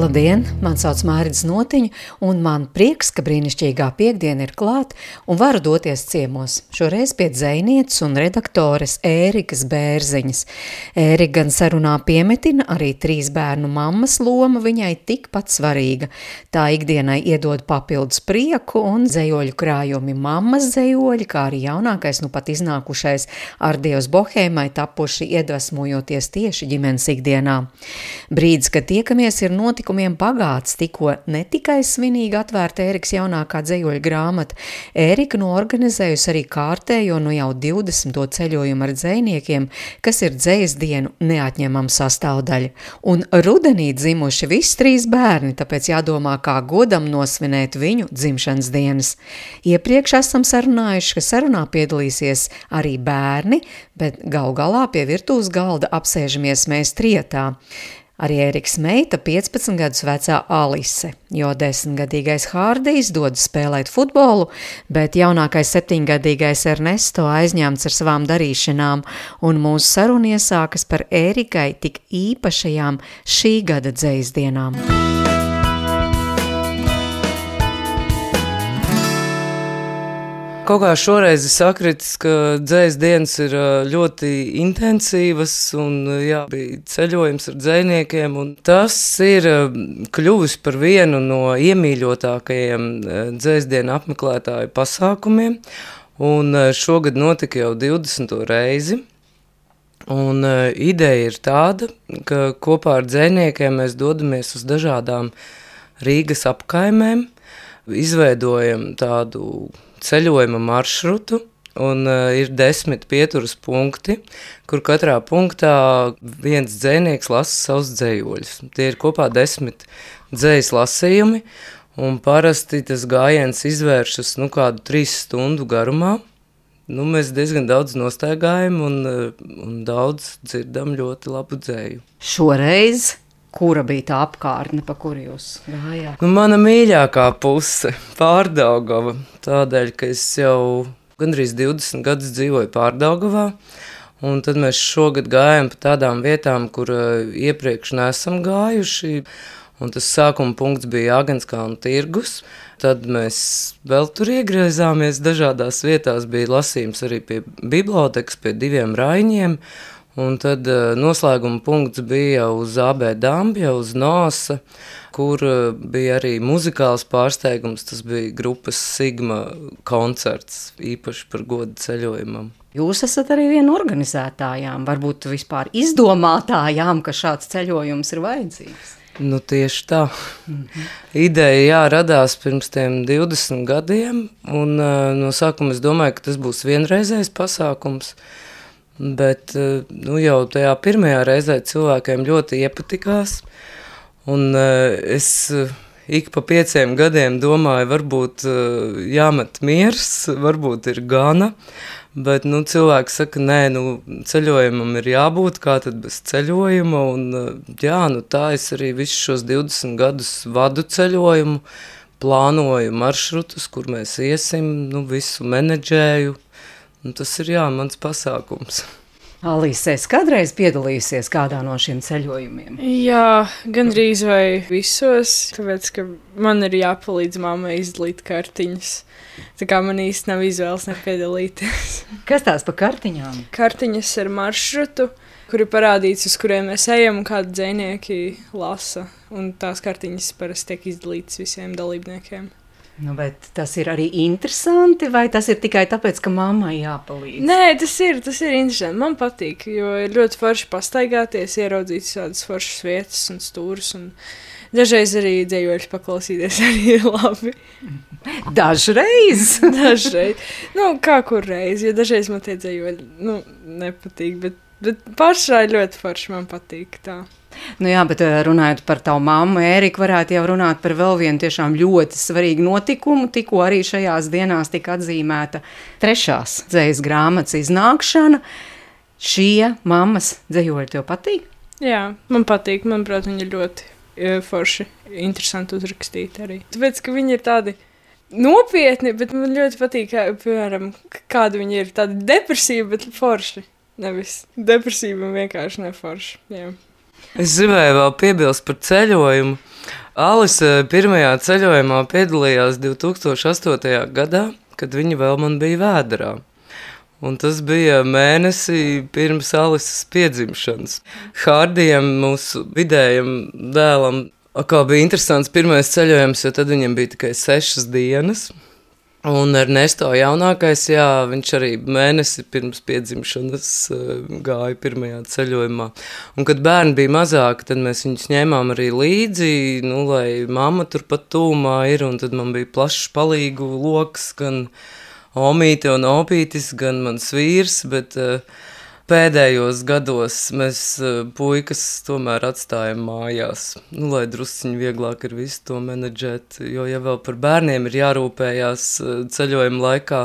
Labdien! Mani sauc Mārcis Notiņa, un man prieks, ka brīnišķīgā piekdiena ir klāta un varu doties ciemos. Šoreiz pie dzēnietes un redaktores Ērikas Bērziņas. Ērika gan sarunā piemetina arī trīs bērnu mammas loma viņai tikpat svarīga. Tā ikdienai iedod papildus prieku un dzējoļu krājumi mammas dzējoļi, kā arī jaunākais, nu pat iznākušais ar Dievs bohēmai tapuši iedvesmojoties tieši ģimenes ikdienā. Brīdis, kad tiekamies, ir noticis notikumiem bagāts, tikko ne tikai svinīgi atvērta Ēriks jaunākā dzējoļa grāmata, Ērika noorganizējusi arī kārtējo no jau 20. ceļojumu ar dzējniekiem, kas ir dzējas dienu neatņemama sastāvdaļa. Un rudenī dzimuši visi trīs bērni, tāpēc jādomā, kā godam nosvinēt viņu dzimšanas dienas. Iepriekš esam sarunājuši, ka sarunā piedalīsies arī bērni, bet gal galā pie virtuves galda apsēžamies mēs trietā. Arī Eriks meita 15 gadus vecā Alise, jo desmitgadīgais Hārdijs dodas spēlēt futbolu, bet jaunākais septiņgadīgais Ernesto aizņemts ar savām darīšanām, un mūsu saruna iesākas par Erikai tik īpašajām šī gada dzējas Kaut kā šoreiz ir sakritis, ka dzējas dienas ir ļoti intensīvas un jā, bija ceļojums ar dzējniekiem. Tas ir kļuvis par vienu no iemīļotākajiem dzējas dienu apmeklētāju pasākumiem. Un šogad notika jau 20. reizi. Un ideja ir tāda, ka kopā ar dzējniekiem mēs dodamies uz dažādām Rīgas apkaimēm, izveidojam tādu ceļojuma maršrutu. Un uh, ir desmit pieturas punkti, kur katrā punktā viens dzinieks lasa savus dzējoļus. Tie ir kopā desmit dzējas lasījumi, un parasti tas gājiens izvēršas nu, kādu trīs stundu garumā. Nu, mēs diezgan daudz nostaigājam un, un daudz dzirdam ļoti labu dzēju. Šoreiz Kura bija tā apkārtne, pa kuru jūs gājāt? Nu, mana mīļākā puse - Pārdaugava. Tādēļ, ka es jau gandrīz 20 gadus dzīvoju Pārdaugavā. Un tad mēs šogad gājām pa tādām vietām, kur uh, iepriekš neesam gājuši. Un tas sākuma punkts bija Agenskalna tirgus. Tad mēs vēl tur iegriezāmies dažādās vietās. Bija lasījums arī pie bibliotekas, pie diviem raiņiem. Un tad uh, noslēguma punkts bija uz AB Dambja, uz Nāsa, kur uh, bija arī muzikāls pārsteigums. Tas bija grupas Sigma koncerts, īpaši par godu ceļojumam. Jūs esat arī viena no organizētājām, varbūt vispār izdomātājām, ka šāds ceļojums ir vajadzīgs. Nu, tieši tā. -hmm. Ideja jā, radās pirms 20 gadiem, un uh, no sākuma es domāju, ka tas būs vienreizējs pasākums. Uh, Bet eh, nu, jau tajā pirmajā reizē cilvēkiem ļoti iepatikās. Un eh, es eh, ik pa pieciem gadiem domāju, varbūt jāmet miers, varbūt ir gana. Bet nu, cilvēki saka, nē, nu, ceļojumam ir jābūt, kā tad bez ceļojuma. Un, jā, nu, tā es arī visus šos 20 gadus vadu ceļojumu, plānoju maršrutus, kur mēs iesim, nu, visu menedžēju, Un tas ir jā, mans pasākums. Alīsē, kādreiz piedalījusies kādā no šiem ceļojumiem? Jā, gandrīz vai visos, tāpēc, ka man ir jāpalīdz mammai izdalīt kartiņas. Tā kā man īsti nav izvēles nepiedalīties. Kas tās pa kartiņām? Kartiņas ar maršrutu, kur ir parādīts, uz kuriem mēs ejam un kādi dzēnieki lasa. Un tās kartiņas parasti tiek izdalītas visiem dalībniekiem. Nu, tas ir arī interesanti, vai tas ir tikai tāpēc, ka mammai jāpalīdz? Nē, tas ir, tas ir interesanti. Man patīk, jo ir ļoti forši pastaigāties, ieraudzīt tādas foršas vietas un stūrus. Un dažreiz arī dzējoļus paklausīties, arī ir labi. Dažreiz. dažreiz. Nu, kā kur reiz, jo dažreiz man tie dzējoļi nu, nepatīk, bet, bet pašai ļoti forši man patīk tā. Nu jā, bet eh, runājot par tavu mammu, Ērika, varētu jau runāt par vēl vienu tiešām ļoti svarīgu notikumu. Tikko arī šajās dienās tika atzīmēta trešās dzējas grāmatas iznākšana. Šie mammas dzējoļi tev patīk? Jā, man patīk. Manuprāt, viņi ir ļoti e, forši, interesanti uzrakstīti arī. Tāpēc, ka viņi ir tādi nopietni, bet man ļoti patīk, kā, piemēram, kāda viņi ir. Tādi depresīvi, bet forši. Nevis depresīvi un vienkārši neforši. Jā. Es gribēju vēl piebilst par ceļojumu. Alise pirmajā ceļojumā piedalījās 2008. gadā, kad viņa vēl man bija vēdā. Un tas bija mēnesī pirms Alises piedzimšanas. Hārdijam, mūsu vidējam dēlam, kā bija interesants pirmais ceļojums, jo tad viņam bija tikai sešas dienas. Un Ernesto jaunākais, jā, viņš arī mēnesi pirms piedzimšanas uh, gāja pirmajā ceļojumā. Un, kad bērni bija mazāki, tad mēs viņus ņēmām arī līdzi, nu, lai mamma turpat tūmā ir, un tad man bija plašs palīgu loks, gan omīte un opītis, gan mans vīrs, bet uh, pēdējos gados mēs uh, puikas tomēr atstājam mājās, nu, lai drusciņi vieglāk ir visu to menedžēt, jo ja vēl par bērniem ir jārūpējās uh, ceļojuma laikā,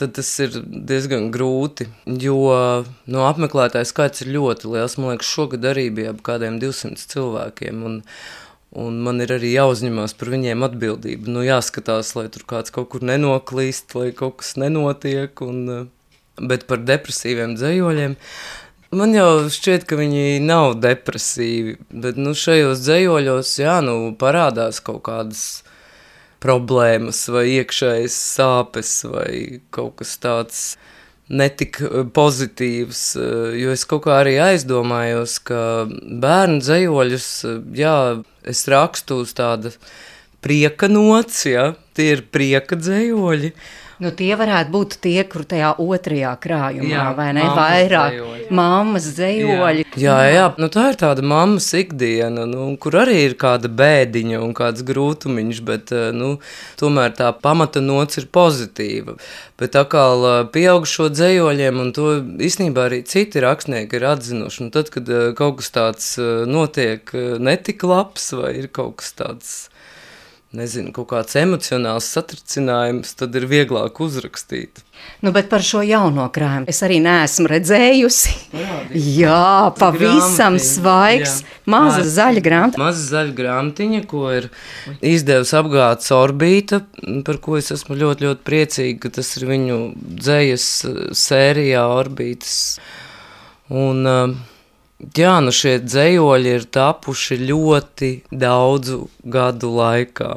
tad tas ir diezgan grūti, jo no apmeklētāju skaits ir ļoti liels. Man liekas, šogad arī bija ap kādiem 200 cilvēkiem. Un, Un man ir arī jāuzņemās par viņiem atbildību. Nu, jāskatās, lai tur kāds kaut kur nenoklīst, lai kaut kas nenotiek. Un, eh, bet par depresīviem dzējoļiem. Man jau šķiet, ka viņi nav depresīvi, bet nu, šajos dzējoļos jā, nu, parādās kaut kādas problēmas, vai iekšējas sāpes, vai kaut kas tāds netik eh, pozitīvs, eh, jo es kaut kā arī aizdomājos, ka bērnu dzējoļus, eh, jā, es rakstu uz tāda prieka nots, ja, tie ir prieka dzējoļi, Nu, tie varētu būt tie, kur tajā otrajā krājumā, jā, vai ne? Vairāk dzējoļi. mammas dzējoļi. Jā, jā, jā. Nu, tā ir tāda mammas ikdiena, nu, kur arī ir kāda bēdiņa un kāds grūtumiņš, bet eh, nu, tomēr tā pamata nots ir pozitīva. Bet atkal eh, pieaugušo dzējoļiem, un to īstenībā arī citi rakstnieki ir atzinuši. Un tad, kad eh, kaut kas tāds notiek netik labs vai ir kaut kas tāds nezinu, kaut kāds emocionāls satricinājums, tad ir vieglāk uzrakstīt. Nu, bet par šo jauno krājumu es arī neesmu redzējusi. Parādīt. Jā, pavisam svaigs, maza Māc, zaļa grāmatiņa. Maza zaļa grāmatiņa, ko ir izdevusi apgādes orbīta, par ko es esmu ļoti, ļoti priecīga, ka tas ir viņu dzējas sērijā orbītas. Un, uh, Jā, nu šie dzējoļi ir tapuši ļoti daudzu gadu laikā.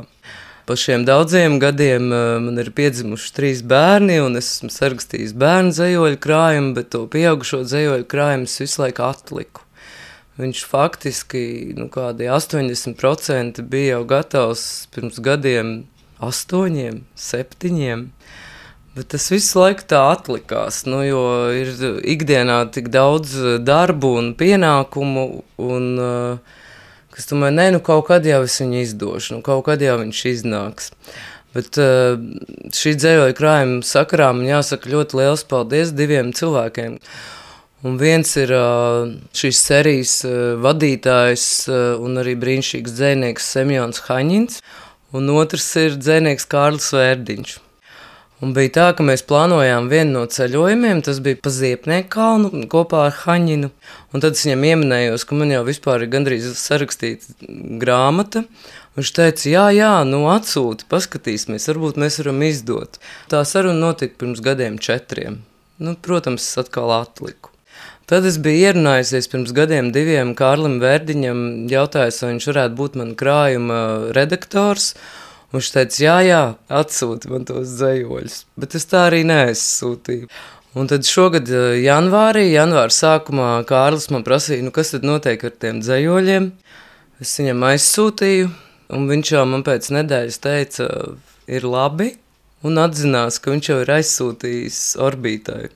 Pa šiem daudziem gadiem eh, man ir piedzimuši trīs bērni, un es esmu sarakstījis bērnu dzējoļu krājumu, bet to pieaugušo dzējoļu krājumu visu laiku atliku. Viņš faktiski nu, 80% bija jau gatavs pirms gadiem, astoņiem, septiņiem. Bet tas visu laiku tā atlikās, nu, jo ir ikdienā tik daudz eh, darbu un pienākumu, un uh, kas tomēr, nē, nu, kaut kad jau es viņu izdošu, nu, kaut kad jau viņš iznāks. Bet uh, šī dzējoļa krājuma sakarā man jāsaka ļoti liels paldies diviem cilvēkiem. Un viens ir šīs serijas vadītājs un arī brīnišķīgs dzēnieks Semjons Haņins, un otrs ir dzēnieks Kārlis Vērdiņš. Un bija tā, ka mēs plānojām vienu no ceļojumiem, tas bija pa Ziepnieku kalnu kopā ar Haņinu. Un tad es viņam ieminējos, ka man jau vispār ir gandrīz sarakstīta grāmata. Viņš teica, jā, jā, nu atsūti, paskatīsimies, varbūt mēs varam izdot. Tā saruna notika pirms gadiem četriem. Nu, protams, es atkal atliku. Tad es biju ierunājusies pirms gadiem diviem Kārlim Vērdiņam, jautājis, vai viņš varētu būt man krājuma redaktors. Viņš teica, jā, jā, atsūti man tos dzējoļus, bet es tā arī neaizsūtīju. Un tad šogad, eh, janvārī, janvāra sākumā, Kārlis man prasīja, nu, kas tad notiek ar tiem dzējoļiem. Es viņam aizsūtīju, un viņš jau man pēc nedēļas teica, ir labi, un atzinās, ka viņš jau ir aizsūtījis orbītai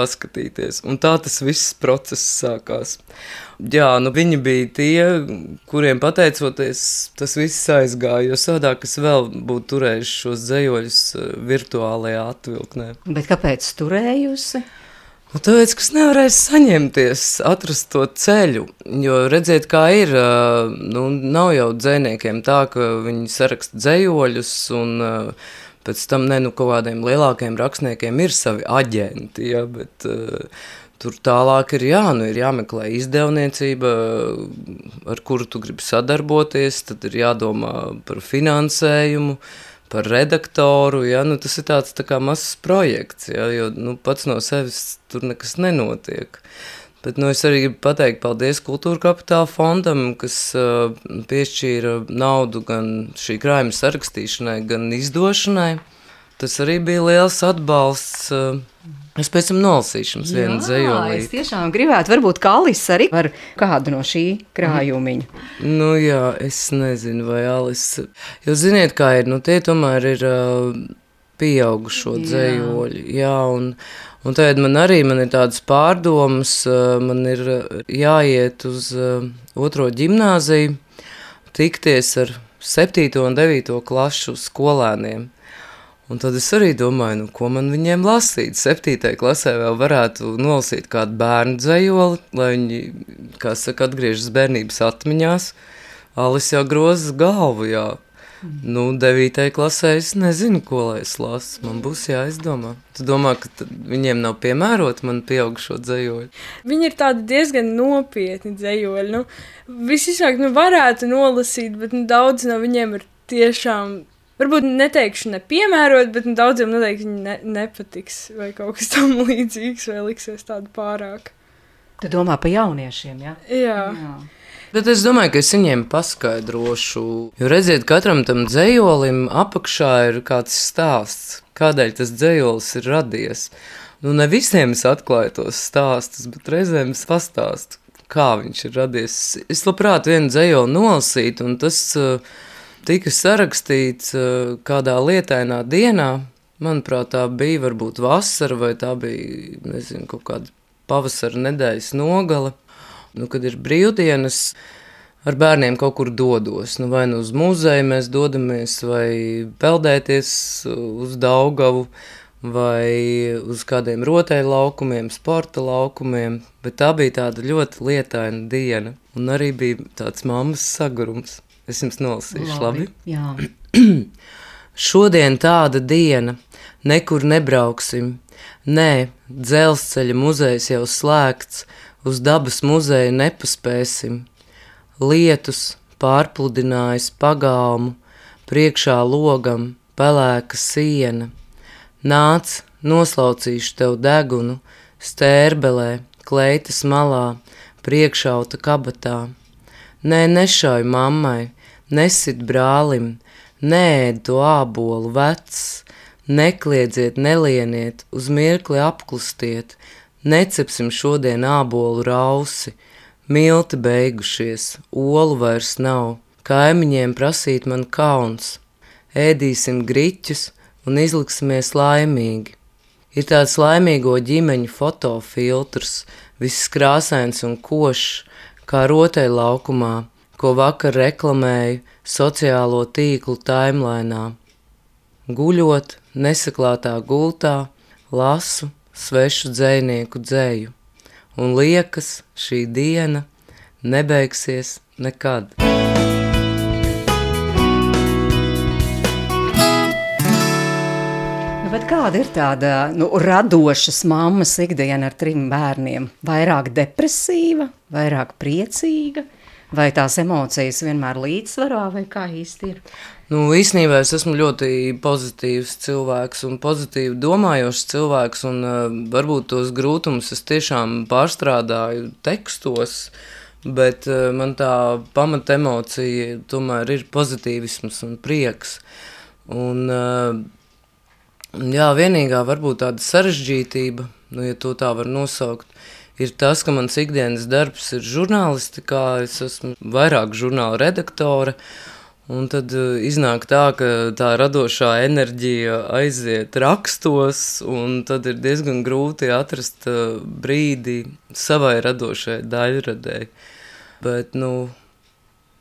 paskatīties. Un tā tas viss process sākās. Jā, nu viņi bija tie, kuriem pateicoties, tas viss aizgāja, jo savādāk es vēl būtu turējuši šos dzējoļus eh, virtuālajā atvilknē. Bet kāpēc turējusi? Nu, tāpēc, ka es nevarēju saņemties, atrast to ceļu. Jo redziet, kā ir, eh, nu, nav jau dzēniekiem tā, ka viņi saraksta dzējoļus un uh, Pēc tam ne, nu, kaut kādiem lielākiem rakstniekiem ir savi aģenti, ja, bet uh, Tur tālāk ir, jā, nu ir jāmeklē izdevniecība, ar kuru tu gribi sadarboties. Tad ir jādomā par finansējumu, par redaktoru. Ja? Nu, tas ir tāds tā kā mazs projekts, ja? jo nu, pats no sevis tur nekas nenotiek. Bet nu, es arī gribu pateikt paldies Kultūra Kapitāla fondam, kas uh, piešķīra naudu gan šī krājuma sarakstīšanai, gan izdošanai. Tas arī bija liels atbalsts. Uh, Es pēc tam nolasīšu jums vienu dzējoli. Es tiešām gribētu, varbūt Kalis arī var kādu no šī krājumiņa. Nu jā, es nezinu, vai Alis, jo ziniet, kā ir, nu tie tomēr ir uh, pieaugušo dzējoļi, jā, un, un tagad man arī man ir tādas pārdomas, uh, man ir jāiet uz uh, otro ģimnāziju, tikties ar septīto un devīto klašu skolēniem. Un tad es arī domāju, nu, ko man viņiem lasīt. Septītajā klasē vēl varētu nolasīt kādu bērnu dzējoli, lai viņi, kā saka, atgriežas bērnības atmiņās. Alis jau grozas galvu, jā. Nu, devītajā klasē es nezinu, ko lai es lasu. Man būs jāizdomā. Tu domā, ka viņiem nav piemērota man pieaugušo dzējoļu? Viņi ir tādi diezgan nopietni dzējoļi. Nu, Visizāk, nu, varētu nolasīt, bet nu, daudz no viņiem ir tiešām varbūt neteikšu nepiemērot, bet nu, daudziem noteikti viņi ne, nepatiks vai kaut kas tam līdzīgs, vai liksies tādu pārāk. Tu domā par jauniešiem, ja? Jā. Jā. Bet es domāju, ka es viņiem paskaidrošu, jo redziet, katram tam dzējolim apakšā ir kāds stāsts, kādēļ tas dzējolis ir radies. Nu, ne visiem es atklāju tos stāstus, bet reizēm es pastāstu, kā viņš ir radies. Es labprāt vienu dzējoli nolasītu, un tas uh, tika sarakstīts uh, kādā lietainā dienā. Manuprāt, tā bija varbūt vasara, vai tā bija nezinu, kaut kāda pavasara nedēļas nogale. Nu, kad ir brīvdienas, ar bērniem kaut kur dodos. Nu, vai nu uz muzeju mēs dodamies, vai peldēties uz Daugavu, vai uz kādiem rotaļu laukumiem, sporta laukumiem. Bet tā bija tāda ļoti lietaina diena, un arī bija tāds mammas sagurums. Es jums nolasīšu, labi? labi? Šodien tāda diena, nekur nebrauksim. Nē, dzelzceļa muzejs jau slēgts, uz dabas muzeju nepaspēsim. Lietus pārpludinājis pagalmu, priekšā logam pelēka siena. Nāc, noslaucīšu tev degunu, stērbelē, kleitas malā, priekšauta kabatā. Nē, nešauj mammai, nesit brālim, neēd to ābolu vecs, nekliedziet, nelieniet, uz mirkli apklustiet, necepsim šodien ābolu rausi, milti beigušies, olu vairs nav, kaimiņiem prasīt man kauns, ēdīsim griķus un izliksimies laimīgi. Ir tāds laimīgo ģimeņu fotofiltrs, viss krāsains un košs, kā rotaļlaukumā, ko vakar reklamēju sociālo tīklu timelīnā. Guļot, nesaklātā gultā, lasu svešu dzinieku dzēju, un liekas, šī diena nebeigsies nekad. Nu, bet kāda ir tāda nu, radošas mammas ikdiena ar trim bērniem? Vairāk depresīva, vairāk priecīga, Vai tās emocijas vienmēr līdzsvarā, vai kā īsti ir? Nu, īsnībā es esmu ļoti pozitīvs cilvēks un pozitīvi domājošs cilvēks, un uh, varbūt tos grūtumus es tiešām pārstrādāju tekstos, bet uh, man tā pamata emocija tomēr ir pozitīvisms un prieks. Un, uh, jā, vienīgā varbūt tāda sarežģītība, nu, ja to tā var nosaukt, ir tas, ka mans ikdienas darbs ir žurnālistikā, es esmu vairāk žurnāla redaktore. Un tad uh, iznāk tā, ka tā radošā enerģija aiziet rakstos, un tad ir diezgan grūti atrast uh, brīdi savai radošai daļradēji. Bet, nu,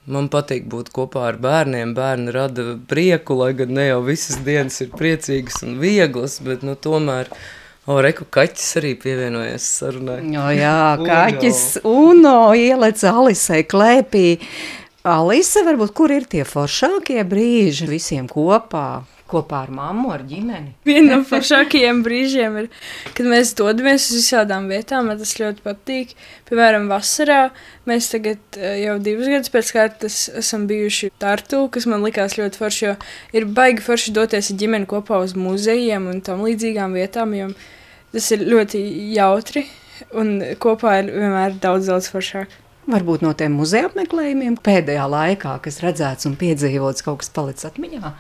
man patīk būt kopā ar bērniem. Bērni rada prieku, lai gan ne jau visas dienas ir priecīgas un vieglas, bet, nu, tomēr O, reku kaķis arī pievienojies sarunai. O, jā, kaķis Uno ieleca Alisai klēpī. Alise, varbūt, kur ir tie foršākie brīži visiem kopā? kopā ar mammu, ar ģimeni. Viena no foršākajiem brīžiem ir, kad mēs dodamies uz visādām vietām. Man tas ļoti patīk. Piemēram, vasarā mēs tagad eh, jau divus gadus pēc kārtas esam bijuši Tartu, kas man likās ļoti forši. Jo ir baigi forši doties ar ģimeni kopā uz muzejiem un tam līdzīgām vietām, jo tas ir ļoti jautri un kopā ir vienmēr daudz, daudz foršāk. Varbūt no tiem muzeja apmeklējumiem pēdējā laikā, kas redzēts un piedzīvots, kaut kas palicis atmiņā.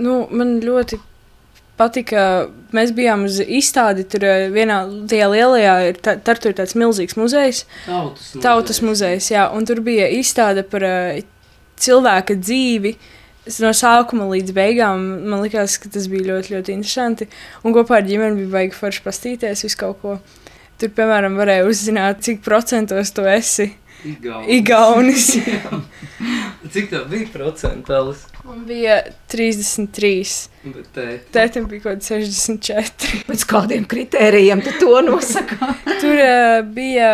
Nu, man ļoti patika, mēs bijām uz izstādi. Tur eh, vienā tajā lielajā ir, tā, tur ir tāds milzīgs muzejs. Tautas. Tautas muzejs, jā, un tur bija izstāde par uh, cilvēka dzīvi. No sākuma līdz beigām man liekas, ka tas bija ļoti, ļoti interesanti. Un kopā ar ģimeni bija baigi forši pastīties visu kaut ko. Tur, piemēram, varēja uzzināt, cik procentos tu esi Igaunis. Cik tā bija procentālis? Man bija 33. Bet tēt. Tētim bija kaut kāds 64. Pēc kādiem kritērijiem tu to nosaka? Tur uh, bija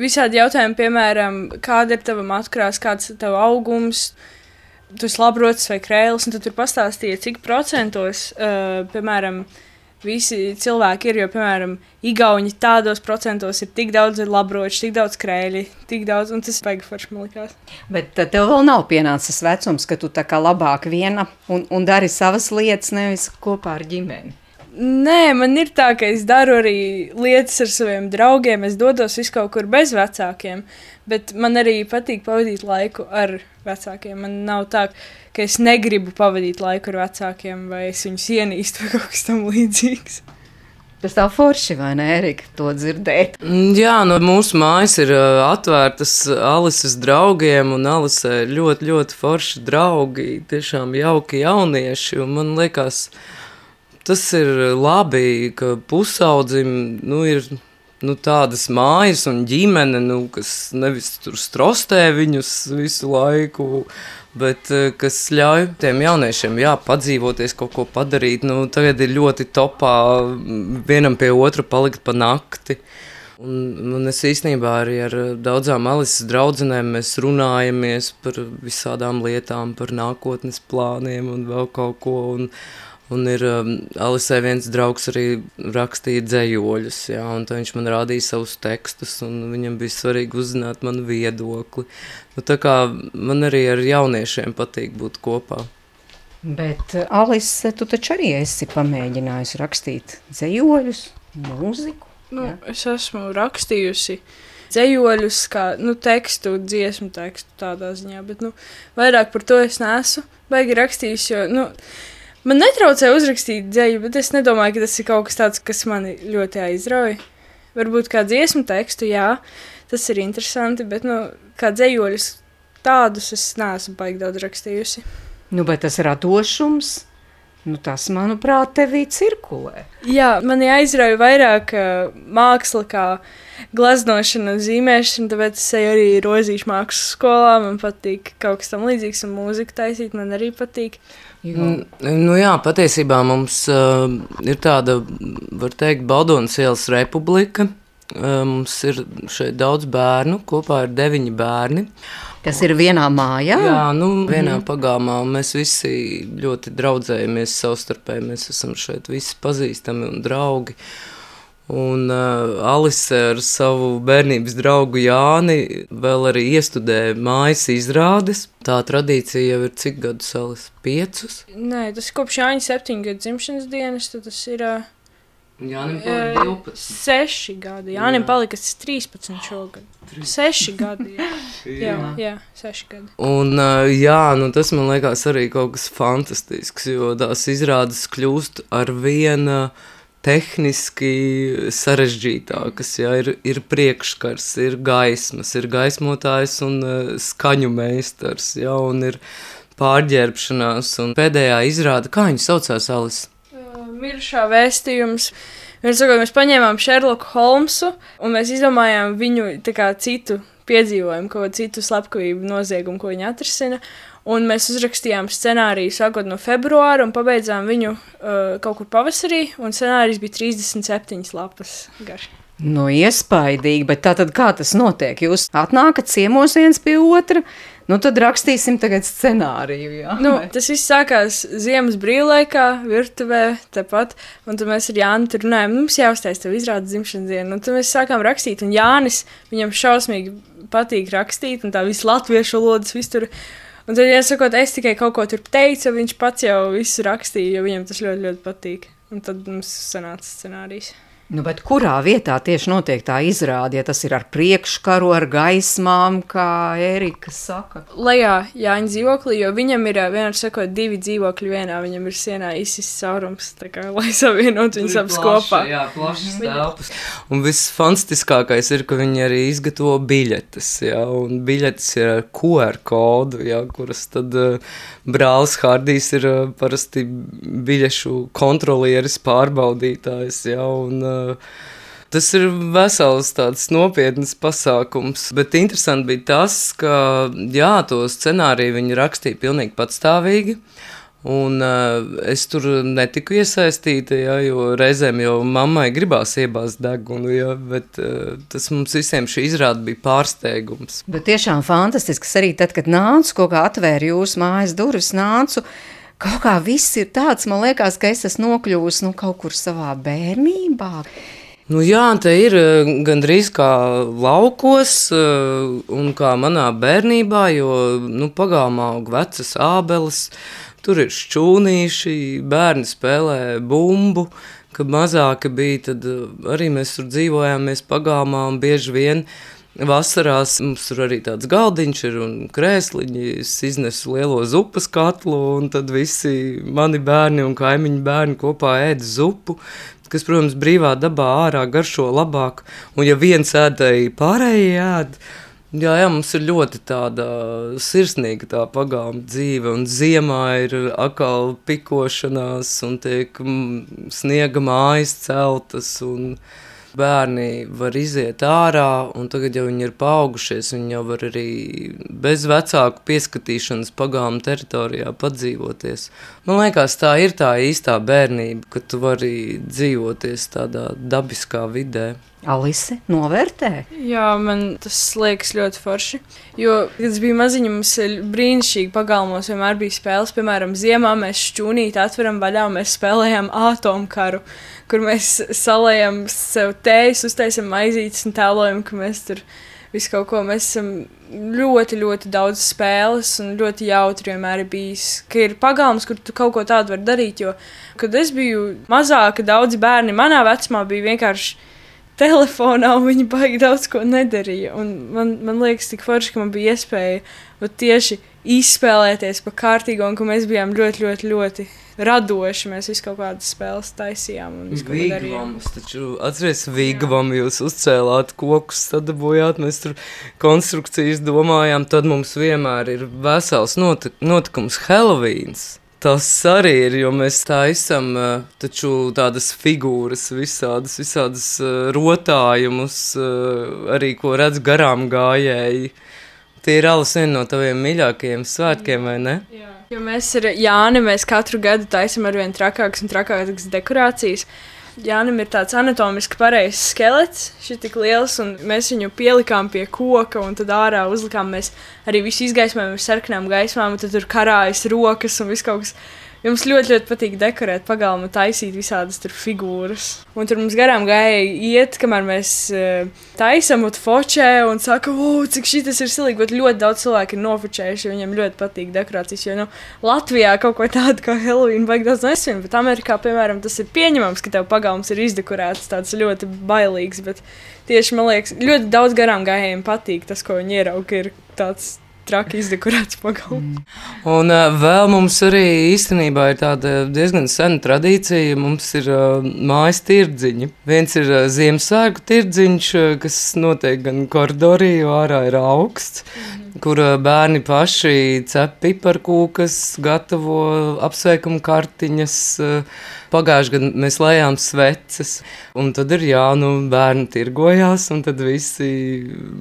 visādi jautājumi, piemēram, kāda ir tava matkrās, kāds ir tavs augums. Tu esi labrots vai krēls, un tad tur pastāstīja, cik procentos, uh, piemēram, visi cilvēki ir. Jo, piemēram, Igauni tādos procentos ir tik daudz labroču, tik daudz krēļi, tik daudz, un tas beigas forši man likās. Bet tev vēl nav pienācis vecums, ka tu tā kā labāk viena un, un dari savas lietas, nevis kopā ar ģimeni. Nē, man ir tā, ka es daru arī lietas ar saviem draugiem. Es dodos vis kaut kur bez vecākiem, bet man arī patīk pavadīt laiku ar vecākiem. Man nav tā, ka es negribu pavadīt laiku ar vecākiem, vai es viņus ienīstu, vai kaut kas tamlīdzīgs. Tas tā forši, vai ne, Erika, to dzirdēt? Mm, jā, no mūsu mājas ir uh, atvērtas Alises draugiem, un Alise ir ļoti, ļoti forši draugi, tiešām jauki jaunieši, un man liekas, tas ir labi, ka pusaudzim, nu, ir nu, tādas mājas un ģimene, nu, kas nevis tur strostē viņus visu laiku, bet eh, kas ļauj tiem jauniešiem jā, padzīvoties, kaut ko padarīt. Nu, tagad ir ļoti topā vienam pie otra palikt pa nakti. Un, un es īstenībā arī ar daudzām Alises draudzenēm runājamies par visādām lietām, par nākotnes plāniem un vēl kaut ko. Un, Un ir um, Alisē viens draugs arī rakstīja dzējoļus, jā, un viņš man rādīja savus tekstus, un viņam bija svarīgi uzzināt manu viedokli. Nu, tā kā man arī ar jauniešiem patīk būt kopā. Bet, uh, Alise, tu taču arī esi pamēģinājusi rakstīt dzējoļus, mūziku? Nu, ja? Es esmu rakstījusi dzējoļus, kā nu, tekstu, dziesmu tekstu tādā ziņā, bet nu, vairāk par to es neesmu baigi rakstījusi, jo, nu, Man netraucēja uzrakstīt dzēju, bet es nedomāju, ka tas ir kaut kas tāds, kas mani ļoti aizrauja. Varbūt kā dziesmu tekstu, jā, tas ir interesanti, bet nu, kā dzējoļus tādus es neesmu baigi daudz rakstījusi. Nu, bet tas radošums, nu, tas, manuprāt, tevī cirkulē. Jā, mani aizrauja vairāk uh, māksla kā glaznošana un zīmēšana, tāpēc es eju arī rozīšu mākslas skolā, man patīk kaut kas tam līdzīgs un mūziku taisīt man arī patīk. Nu, nu jā, patiesībā mums uh, ir tāda, var teikt, Baldonas ielas republika. Uh, mums ir šeit daudz bērnu, kopā ir deviņi bērni. Kas ir vienā mājā? Jā, nu, vienā mm. pagāmā. Mēs visi ļoti draudzējamies savstarpēji. Mēs esam šeit visi pazīstami un draugi. Uh, Un uh, Alise ar savu bērnības draugu Jāni vēl arī iestudēja mājas izrādes. Tā tradīcija jau ir cik gadus, Alise? Piecus? Nē, tas ir kopš Jāņa septiņu gadu dzimšanas dienas, tad tas ir. Uh, Jānim palika 12. Seši gadi. Jānim jā. palika 13 šogad. 3. Seši gadi. Jā. jā, jā, seši gadi. Un jā, nu tas man liekas arī kaut kas fantastisks, jo tās izrādes kļūst ar vienu. Tehniski sarežģītākas. Ja, ir, ir priekškars, ir gaismas, ir gaismotājs un uh, skaņu meistars, ja, un ir pārģērbšanās. Un pēdējā izrāda, kā viņa saucās, Alis? Miršā vēstījums. Mēs, sakot, mēs paņēmām Šerloku Holmsu un mēs izdomājām viņu kā, citu piedzīvojumu, ko citu slepkavību noziegumu, ko viņa atrisina. Un mēs uzrakstījām scenāriju sākot no februāra un pabeidzām viņu uh, kaut kur pavasarī. Scenārijs bija 37 lapas garš. Nu, iespaidīgi, bet tā tad kā tas notiek? Jūs atnākat ciemos viens pie otra, Nu, tad rakstīsim tagad scenāriju. Jā. Nu, tas viss sākās ziemas brīvlaikā, virtuvē, tepat. Un tad mēs ar Jānu tur runājām, nu, mums jāuztais tev izrādes dzimšanas dienu. Un tad mēs sākām rakstīt, un Jānis, viņam šausmīgi patīk rakstīt, un tā visu latviešu valodas visur. Un tad, ja sakot, es tikai kaut ko tur teicu, viņš pats jau visu rakstīja, jo viņam tas ļoti, ļoti patīk. Un tad mums sanāca scenārijs. Nu, kurā vietā tieši notiek tā izrāde? Ja tas ir ar priekškaru, ar gaismām, kā Erika saka. Lejā Jāņa dzīvoklī, jo viņam ir vienkārši sakot, divi dzīvokļi vienā. Viņam ir sienā izsis caurums, kā, lai savienot viņus abus kopā. Jā, plašas telpas. Un viss fantastiskākais ir, ka viņi arī izgatavo biļetes. Jā, un biļetes ir ar QR kodu, jā, kuras tad uh, brālis Hārdijs ir uh, parasti biļešu kontrolieris, pārbaudītājs. Jā, un, uh, Tas ir vesels tāds nopietns pasākums, bet interesanti bija tas, ka jā, to scenāriju viņi rakstīja pilnīgi patstāvīgi. Un uh, es tur netiku iesaistīta, ja, jo reizēm jau mammai gribās iebāzt degunu, ja, bet uh, tas mums visiem šī izrāde bija pārsteigums. Bet tiešām fantastisks arī tad, kad nācu, kaut kā atvēra jūsu mājas durvis, nācu. Kaut kā viss ir tāds, man liekas, ka es esmu nokļuvusi nu, kaut kur savā bērnībā. Nu, jā, te ir eh, gandrīz kā laukos, eh, un kā manā bērnībā, jo nu, pagalmā aug vecas ābeles, tur ir šķūnīši, bērni spēlē bumbu. Kad mazāki bija, tad eh, arī mēs tur dzīvojām, mēs pagalmā un bieži vien Vasarās mums tur arī tāds galdiņš ir un krēsliņi. Es iznesu lielo zupas katlu, un tad visi mani bērni un kaimiņu bērni kopā ēda zupu kas, protams, brīvā dabā ārā garšo labāk. Un, ja viens ēdēji pārējie ēd, jā, jā, mums ir ļoti tāda sirsnīga tā pagāma dzīve, un ziemā ir atkal pikošanās, un tiek sniega mājas celtas. Un, bērni var iziet ārā, un tagad, ja viņi ir paaugušies, viņi jau var arī bez vecāku pieskatīšanas pagāmu teritorijā padzīvoties. Man liekas, tā ir tā īstā bērnība, ka tu vari dzīvoties tādā dabiskā vidē. Alise novērtē? Jā, man tas liekas ļoti forši. Jo, kad es biju maziņa, mums brīnišķīgi pagalmos vienmēr bija spēles. Piemēram, ziemā mēs šķūnīti atveram vaļā un mēs spēlējām atomkaru kur mēs salējam sev tējas, uztaisam maizītes un tēlojam, ka mēs tur visu kaut ko. Mēs esam ļoti, ļoti daudz spēles un ļoti jautri vienmēr ir bijis. Ka ir pagalms, kur tu kaut ko tādu vari darīt. Jo, kad es biju mazāka, daudzi bērni manā vecumā bija vienkārši telefonā, un viņi baigi daudz ko nedarīja. Un man, man liekas, tik forši, ka man bija iespēja tieši izspēlēties pa kārtīgo, un ka mēs bijām ļoti, ļoti, ļoti radoši. Mēs visu kaut kādas spēles taisījām. Vigvams, taču atceries, Vigvam jūs uzcēlāt kokus, sadabojāt, mēs tur konstrukcijas domājām, tad mums vienmēr ir vesels notik notikums Helovíns. Tas arī ir, jo mēs tā esam taču tādas figūras, visādas, visādas rotājumus, arī ko redz garām gājēji. Tie ir alus viena no taviem mīļākajiem svētkiem, vai ne? Jā. Jo mēs ar Jāni mēs katru gadu taisām ar vien trakākas un trakākas dekorācijas. Jānis ir tāds anatomiski pareizs skelets, šis tik liels, un mēs viņu pielikām pie koka, un tad ārā uzlikām mēs arī visu izgaismojumu ar sarkanām gaismām, un tad tur karājas rokas un viss kaut kas Jums ļoti, ļoti patīk dekorēt pagalmu, taisīt visādas figūras. Un tur mums garām gāja iet, kamēr mēs uh, taisām un focē un saka, oh, cik šis ir silīgi. Bet ļoti daudz cilvēku ir nofočējuši, viņiem ļoti patīk dekorācijas. Jo nu, Latvijā kaut ko tādu kā Halloween vajag daudz nesvin, bet Amerikā, piemēram, tas ir pieņemams, ka tev pagalms ir izdekorēts tāds ļoti bailīgs. Bet tieši man liekas, ļoti daudz garām gājējiem patīk tas, ko viņi ierauga. Ir tāds traki izdekorēts pagalms. Un uh, vēl mums arī īstenībā ir tāda diezgan sena tradīcija. Mums ir uh, mājas tirdziņi. Viens ir uh, Ziemassvētku tirdziņš, kas notiek gan koridorī, jo ārā ir augsts. Mm kur bērni paši cep piparkūkas, gatavo apsveikumu kartiņas. Pagājušajā gadā mēs lējām sveces, un tad ir jā, nu, bērni tirgojās, un tad visi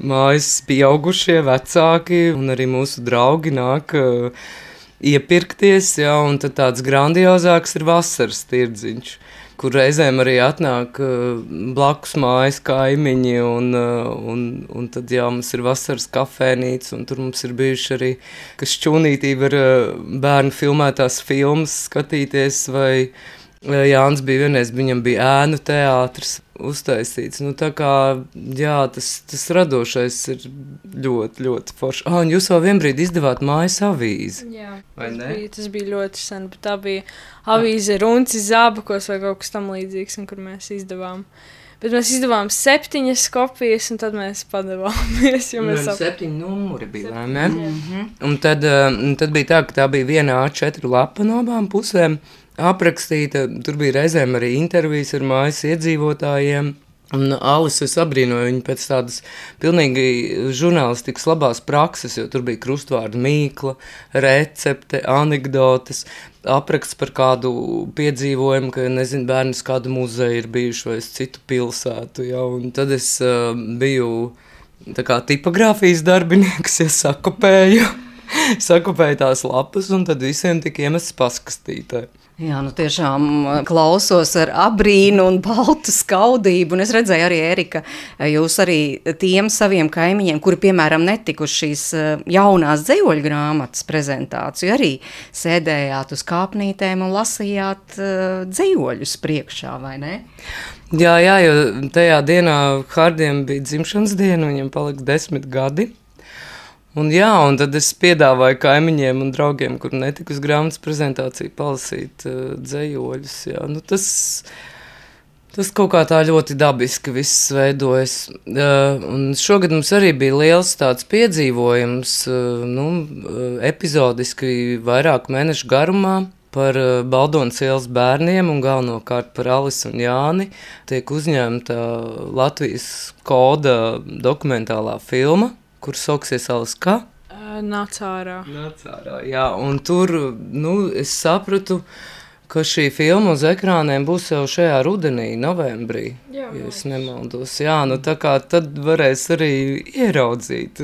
mājas pieaugušie, vecāki un arī mūsu draugi nāk iepirkties, jā, un tad tāds grandiozāks ir vasaras tirdziņš. Kur reizēm arī atnāk uh, blakus mājas kaimiņi, un, uh, un, un tad jā, mums ir vasaras kafēnīca, un tur mums ir bijuši arī, kas šķūnītī var uh, bērnu filmētās filmas skatīties, vai Jānis bija vienreiz, viņam bija ēnu teātris uztaisīts. Nu, tā kā jā, tas, tas radošais ir ļoti, ļoti forši. Ah, un jūs vēl vienbrīd izdevāt mājas avīzi. Jā, tas bija, tas bija ļoti sen, bet tā bija avīze Runcis Zābakos vai kaut kas tam līdzīgs, un kur mēs izdevām. Bet mēs izdevām septiņas kopijas, un tad mēs padevāmies. jo Mēs sap... septiņi numuri bija, vai ne? Un tad, tad bija tā, ka tā bija viena A4 lapa no abām pusēm aprakstīta. Tur bija reizēm arī intervijas ar mājas iedzīvotājiem. Un Alice es abrīnoju viņu pēc tādas pilnīgi žurnālistikas labās prakses, jo tur bija krustvārdu mīkla, recepte, anekdotes, apraksts par kādu piedzīvojumu, ka, nezinu, bērni uz kādu muzeju ir bijuši vai uz citu pilsētu, ja, un tad es uh, biju tā kā tipogrāfijas darbinieks, ja sakopēju, sakopēju tās lapas, un tad visiem tika iemests paskastītē. Jā, nu tiešām uh, klausos ar abrīnu un baltu skaudību. Un es redzēju arī, Erika, jūs arī tiem saviem kaimiņiem, kuri, piemēram, netikuši šīs uh, jaunās dzējoļu grāmatas prezentāciju, arī sēdējāt uz kāpnītēm un lasījāt uh, dzējoļus priekšā, vai ne? Jā, jā, jo tajā dienā Hārdiem bija dzimšanas diena, viņam palika desmit gadi. Un, jā, un tad es piedāvāju kaimiņiem un draugiem, kur netika uz grāmatas prezentāciju, palasīt uh, dzējoļus. Jā. Nu, tas, tas kaut kā tā ļoti dabiski viss veidojas. Uh, šogad mums arī bija liels tāds piedzīvojums, uh, nu, uh, epizodiski vairāk mēnešu garumā. Par Baldonas ielas bērniem un galvenokārt par Alisu un Jāni tiek uzņemta Latvijas koda dokumentālā filma, kur sauksies Alas kā? Nāc ārā. Nāc ārā, jā, un tur nu, es sapratu, ka šī filma uz ekrāniem būs jau šajā rudenī, novembrī. Jā, ja es nemaldos. Jā, nu tā kā tad varēs arī ieraudzīt,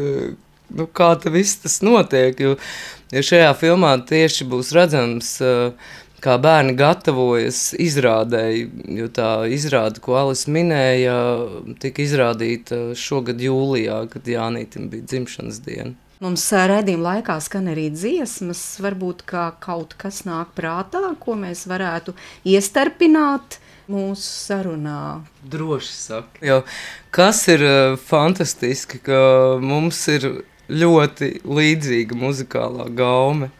nu, kā ta viss tas notiek, jo, jo šajā filmā tieši būs redzams, eh, kā bērni gatavojas izrādēji, jo tā izrāde, ko Alis minēja, tika izrādīta šogad jūlijā, kad Jānītim bija dzimšanas diena. Mums ā, raidījuma laikā skan arī dziesmas, varbūt kā kaut kas nāk prātā, ko mēs varētu iestarpināt mūsu sarunā. Droši saka. Jo kas ir uh, fantastiski, ka mums ir ļoti līdzīga muzikālā gaume.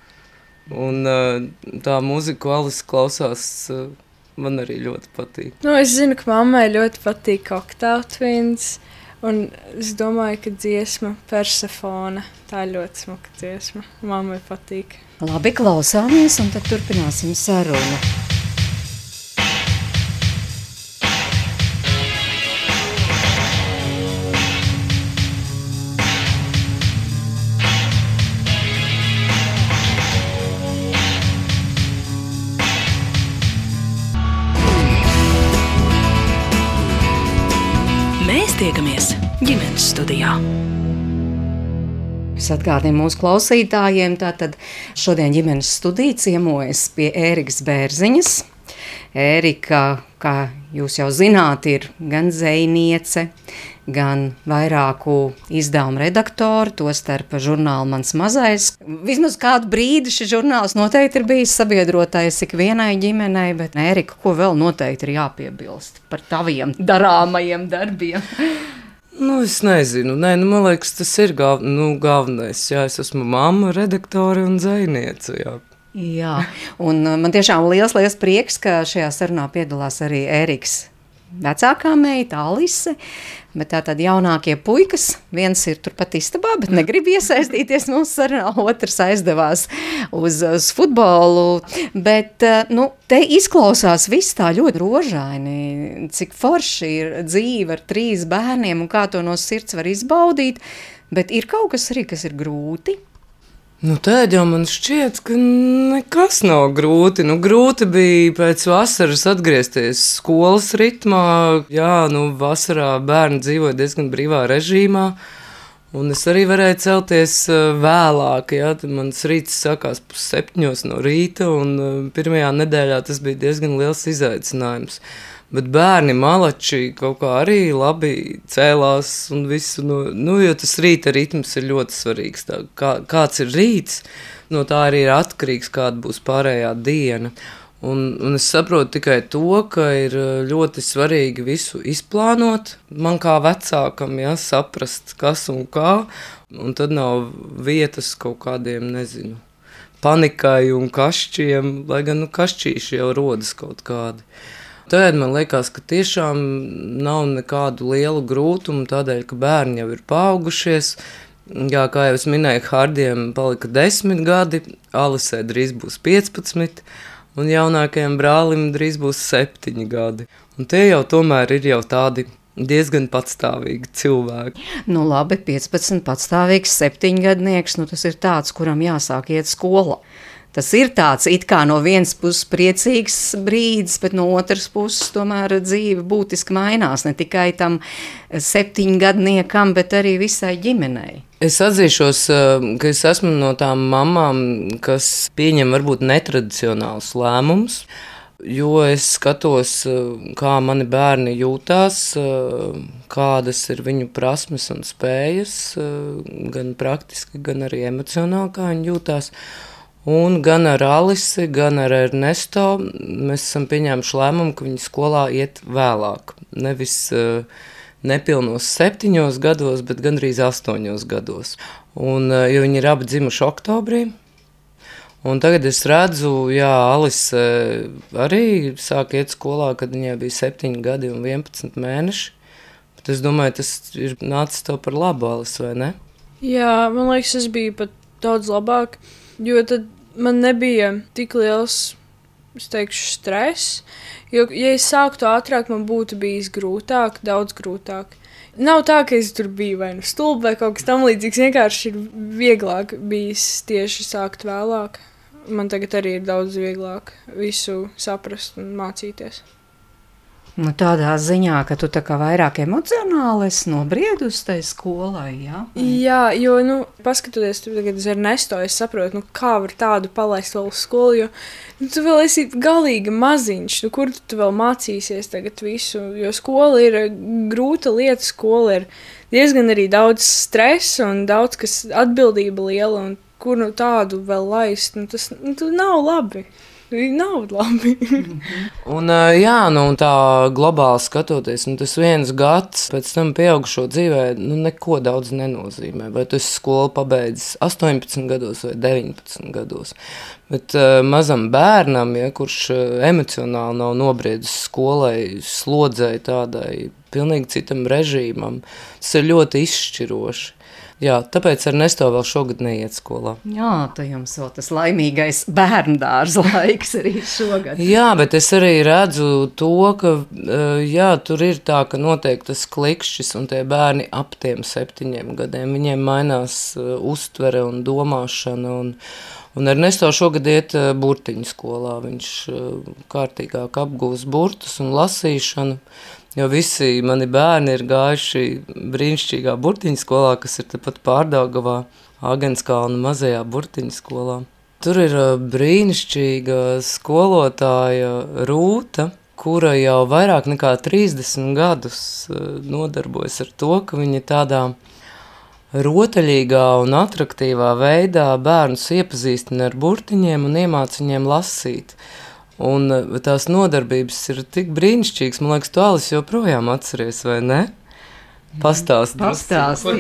Un uh, tā mūzika, ko Alis klausās, uh, man arī ļoti patīk. Nu, es zinu, ka mammai ļoti patīk Cocktail Twins. Un es domāju, ka dziesma Persefona tā ir ļoti smuka dziesma. Mammai patīk. Labi, klausāmies, un tad turpināsim sarunu. Es atgādinu mūsu klausītājiem, tātad šodien ģimenes studija ciemojas pie Ērikas Bērziņas. Ērika, kā jūs jau zināt, ir gan zvejniece, gan vairāku izdevumu redaktori, tostarp žurnāla Mans Mazais. Vismaz kādu brīdi šis žurnāls noteikti ir bijis sabiedrotais ikvienai ģimenei, bet Ērika, ko vēl noteikti ir jāpiebilst par taviem darāmajiem darbiem? Nu, es nezinu, Nē, nu, man liekas, tas ir galv nu, galvenais. Jā, es esmu mamma, redaktore un zvejniece. Jā. Un uh, man tiešām liels, liels prieks, ka šajā sarunā piedalās arī Ēriks. Vecākā meita, Alise, bet tā tad jaunākie puikas. Viens ir turpat istabā, bet negrib iesaistīties mūsu sarunā, otrs aizdevās uz, uz futbolu. Bet, uh, nu, te izklausās viss tā ļoti rožaini, cik forši ir dzīve ar trīs bērniem un kā to no sirds var izbaudīt. Bet ir kaut kas arī, kas ir grūti. Nu, Tēģā man šķiet, ka nekas nav grūti. Nu, grūti bija pēc vasaras atgriezties skolas ritmā. Jā, nu, vasarā bērni dzīvoja diezgan brīvā režīmā. Un es arī varēju celties uh, vēlāk, ja mans rīts sākās pusseptiņos no rīta, un uh, pirmajā nedēļā tas bija diezgan liels izaicinājums. Bet bērni malači kaut kā arī labi cēlās un visu, nu, nu jo tas rīta ritms ir ļoti svarīgs. Tā, kā, kāds ir rīts, no tā arī ir atkarīgs, kāda būs pārējā diena. Un, un es saprotu tikai to, ka ir eh, ļoti svarīgi visu izplānot. Man kā vecākam, ja saprast, kas un kā, un tad nav vietas kaut kādiem, nezinu, panikai un kašķiem, lai gan nu, kašķīši jau rodas kaut kādi. Tad man liekas, ka tiešām nav nekādu lielu grūtumu, tādēļ, ka bērni jau ir paaugušies. Jā, kā jau es minēju, Hārdiem palika desmit gadi, Alisē drīz būs 15 un jaunākajam brālim drīz būs septiņi gadi. Un tie jau tomēr ir jau tādi diezgan patstāvīgi cilvēki. Nu, labi, 15, patstāvīgs septiņgadnieks, nu tas ir tāds, kuram jāsāk iet skolā. Tas ir tāds it kā no vienas puses priecīgs brīdis, bet no otras puses tomēr dzīve būtiski mainās ne tikai tam septiņgadniekam, bet arī visai ģimenei. Es atzīšos, eh, ka es esmu no tām mamām, kas pieņem varbūt netradicionālus lēmumus. Jo es skatos, eh, kā mani bērni jūtas, eh, kādas ir viņu prasmes un spējas, gan praktiski, gan arī emocionāli, kā viņi jūtas. Un gan ar Alisi, gan ar Ernesto mēs esam pieņēmuši lēmumu, ka viņi skolā iet vēlāk. Nevis uh, nepilnos septiņos gados, bet gandrīz astoņos gados. Un, uh, jo viņi ir abi dzimuši oktobrī. Un tagad es redzu, ka Alise arī sāk iet skolā, kad viņai bija 7 gadi un 11 mēneši. Bet es domāju, tas ir nācis tev par labu, Alise, vai ne? Jā, man liekas, tas bija pat daudz labāk. Jo tad man nebija tik liels, es teikšu, stress. Jo, ja es sāktu ātrāk, man būtu bijis grūtāk, daudz grūtāk. Nav tā, ka es tur biju vai nu stulba vai kaut kas tamlīdzīgs. Vienkārši ir vieglāk bijis tieši sākt vēlāk. Man tagad arī ir daudz vieglāk visu saprast un mācīties. Nu, tādā ziņā, ka tu vairāk emocionāli esi nobriedusi tai skolai, jā? Jā, jo, nu, paskatoties uz Ernesto, es saprotu, nu, kā var tādu palaist vēl uz skolu, jo nu, tu vēl esi galīgi maziņš, nu, kur tu vēl mācīsies tagad visu, jo skola ir grūta lieta, skola ir diezgan arī daudz stresa un daudz kas atbildība liela, un kur nu tādu vēl laist, nu, tas nu, nav labi. Nav labi. un, jā, nu, tā globāli skatoties, nu, tas viens gads pēc tam pieaugušo dzīvē nu, neko daudz nenozīmē. Vai tu esi skolu pabeidzis 18 gados vai 19 gados. Bet uh, mazam bērnam, ja, kurš emocionāli nav nobriedis skolai, slodzēji tādai pilnīgi citam režīmam, tas ir ļoti izšķiroši. Jā, tāpēc ar Nesto vēl šogad neiet skolā. Jā, tā jums vēl tas laimīgais bērnu dārza laiks arī šogad. jā, bet es arī redzu to, ka eh, jā, tur ir tā, ka notiek tas klikšķis un tie bērni ap tiem septiņiem gadiem, viņiem mainās uh, uztvere un domāšana un, Un Ernesto šogad iet eh, burtiņu skolā. Viņš kārtīgāk apgūs burtus un lasīšanu. Jo visi mani bērni ir gājuši brīnišķīgā burtiņu skolā, kas ir tepat pārdagavā, Agenskalna mazajā burtiņu skolā. Tur ir brīnišķīga skolotāja Rūta, kura jau vairāk nekā 30 gadus nodarbojas ar to, ka viņa tādā rotaļīgā un attraktīvā veidā bērnus iepazīstina ar burtiņiem un iemāca viņiem lasīt. Un eh, tās nodarbības ir tik brīnišķīgas. Man liekas, tu Alis joprojām atceries, vai ne? Pastāstiet, Pastāsti,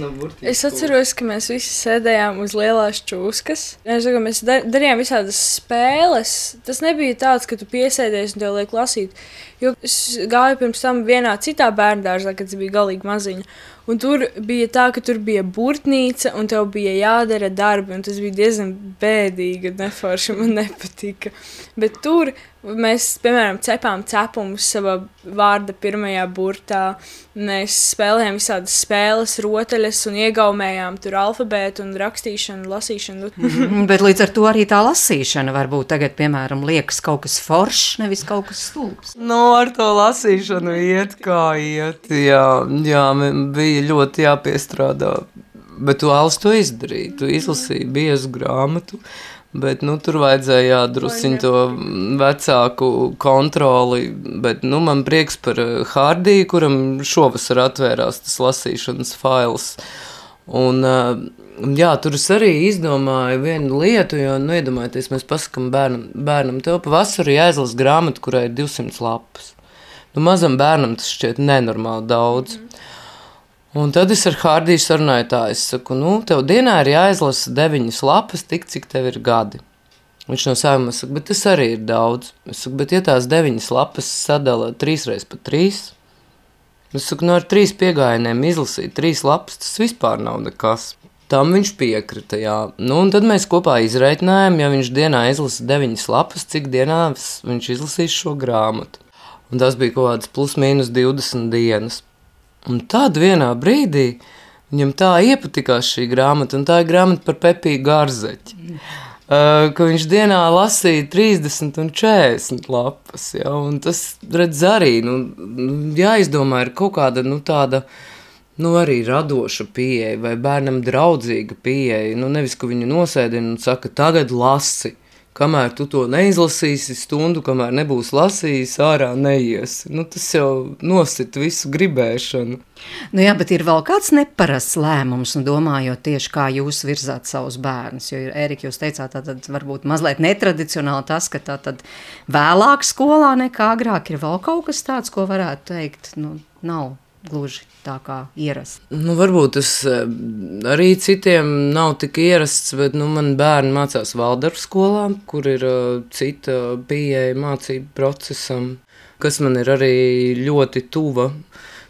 no es atceros, ka mēs visi sēdējām uz lielās čūskas. Es saku, mēs darījām visādas spēles. Tas nebija tāds, ka tu piesēdies un tev liek lasīt. Jo es gāju pirms tam vienā citā bērnu dārzā, kad es biju galīgi maziņa. Un tur bija tā, ka tur bija burtnīca, un tev bija jādara darbi, un tas bija diezgan bēdīgi, neforši man nepatika. Bet tur Mēs, piemēram, cepām cepumus savā vārda pirmajā burtā. Mēs spēlējām visādas spēles, rotaļas un iegaumējām tur alfabētu un rakstīšanu, lasīšanu. Bet līdz ar to arī tā lasīšana varbūt tagad, piemēram, liekas kaut kas foršs, nevis kaut kas stulbs. No, nu, ar to lasīšanu iet kā iet. Jā, jā bija bija ļoti jāpiestrādā. Bet tu Alis to izdarīji. Tu izlasīji biezu grāmatu, bet nu, tur vajadzēja jādrusciņ to vecāku kontroli. Bet nu, man prieks par Hārdiju, kuram šovasar atvērās tas lasīšanas fails. Un, jā, tur es arī izdomāju vienu lietu, jo, nu, iedomājieties, mēs pasakām bērnam, bērnam tev pavasarī jāizlasa grāmata, kurai ir 200 lapas. Nu, mazam bērnam tas šķiet nenormāli daudz. Mm. Un tad es ar Hārdiju sarunāju tā, es saku, nu, tev dienā ir jāizlasa deviņas lapas, tik cik tev ir gadi. Viņš no sākuma saka, bet tas arī ir daudz. Es saku, bet ja tās deviņas lapas sadala trīs reizes pa trīs, Es saku, no nu, ar trīs piegājieniem izlasīt trīs lapas, tas vispār nav nekas. Tam viņš piekrita. Jā. Nu, tad mēs kopā izreikinājām, ja viņš dienā izlasa deviņas lapas, cik dienā viņš izlasīs šo grāmatu. Un tas bija kaut kāds plus mīnus 20 dienas. Un tad vienā brīdī viņam tā iepatikās šī grāmata, un tā ir grāmata par Pepiju Gārzeķi. Mm ka viņš dienā lasīja 30 un 40 lapas. Ja, un tas redz arī, nu, jāizdomā ir kaut kāda nu, tāda. Nu, arī radoša pieeja vai bērnam draudzīga pieeja. Nu, nevis, ka viņu nosēdina un saka, tagad lasi. Kamēr tu to neizlasīsi stundu, kamēr nebūs lasījis, ārā neies. Nu, tas jau nosit visu gribēšanu. Nu jā, bet ir vēl kāds neparasts lēmums, un domājot tieši kā jūs virzāt savus bērnus. Jo, Erika, jūs teicāt, tad varbūt mazliet netradicionāli tas, ka tā tad vēlāk skolā nekā agrāk ir vēl kaut kas tāds, ko varētu teikt, nu, nav gluži tā kā ierasts. Nu, varbūt tas eh, arī citiem nav tik ierasts, bet nu, man bērni mācās Valdorfu skolā, kur ir uh, cita pieeja mācību procesam, kas man ir arī ļoti tuva.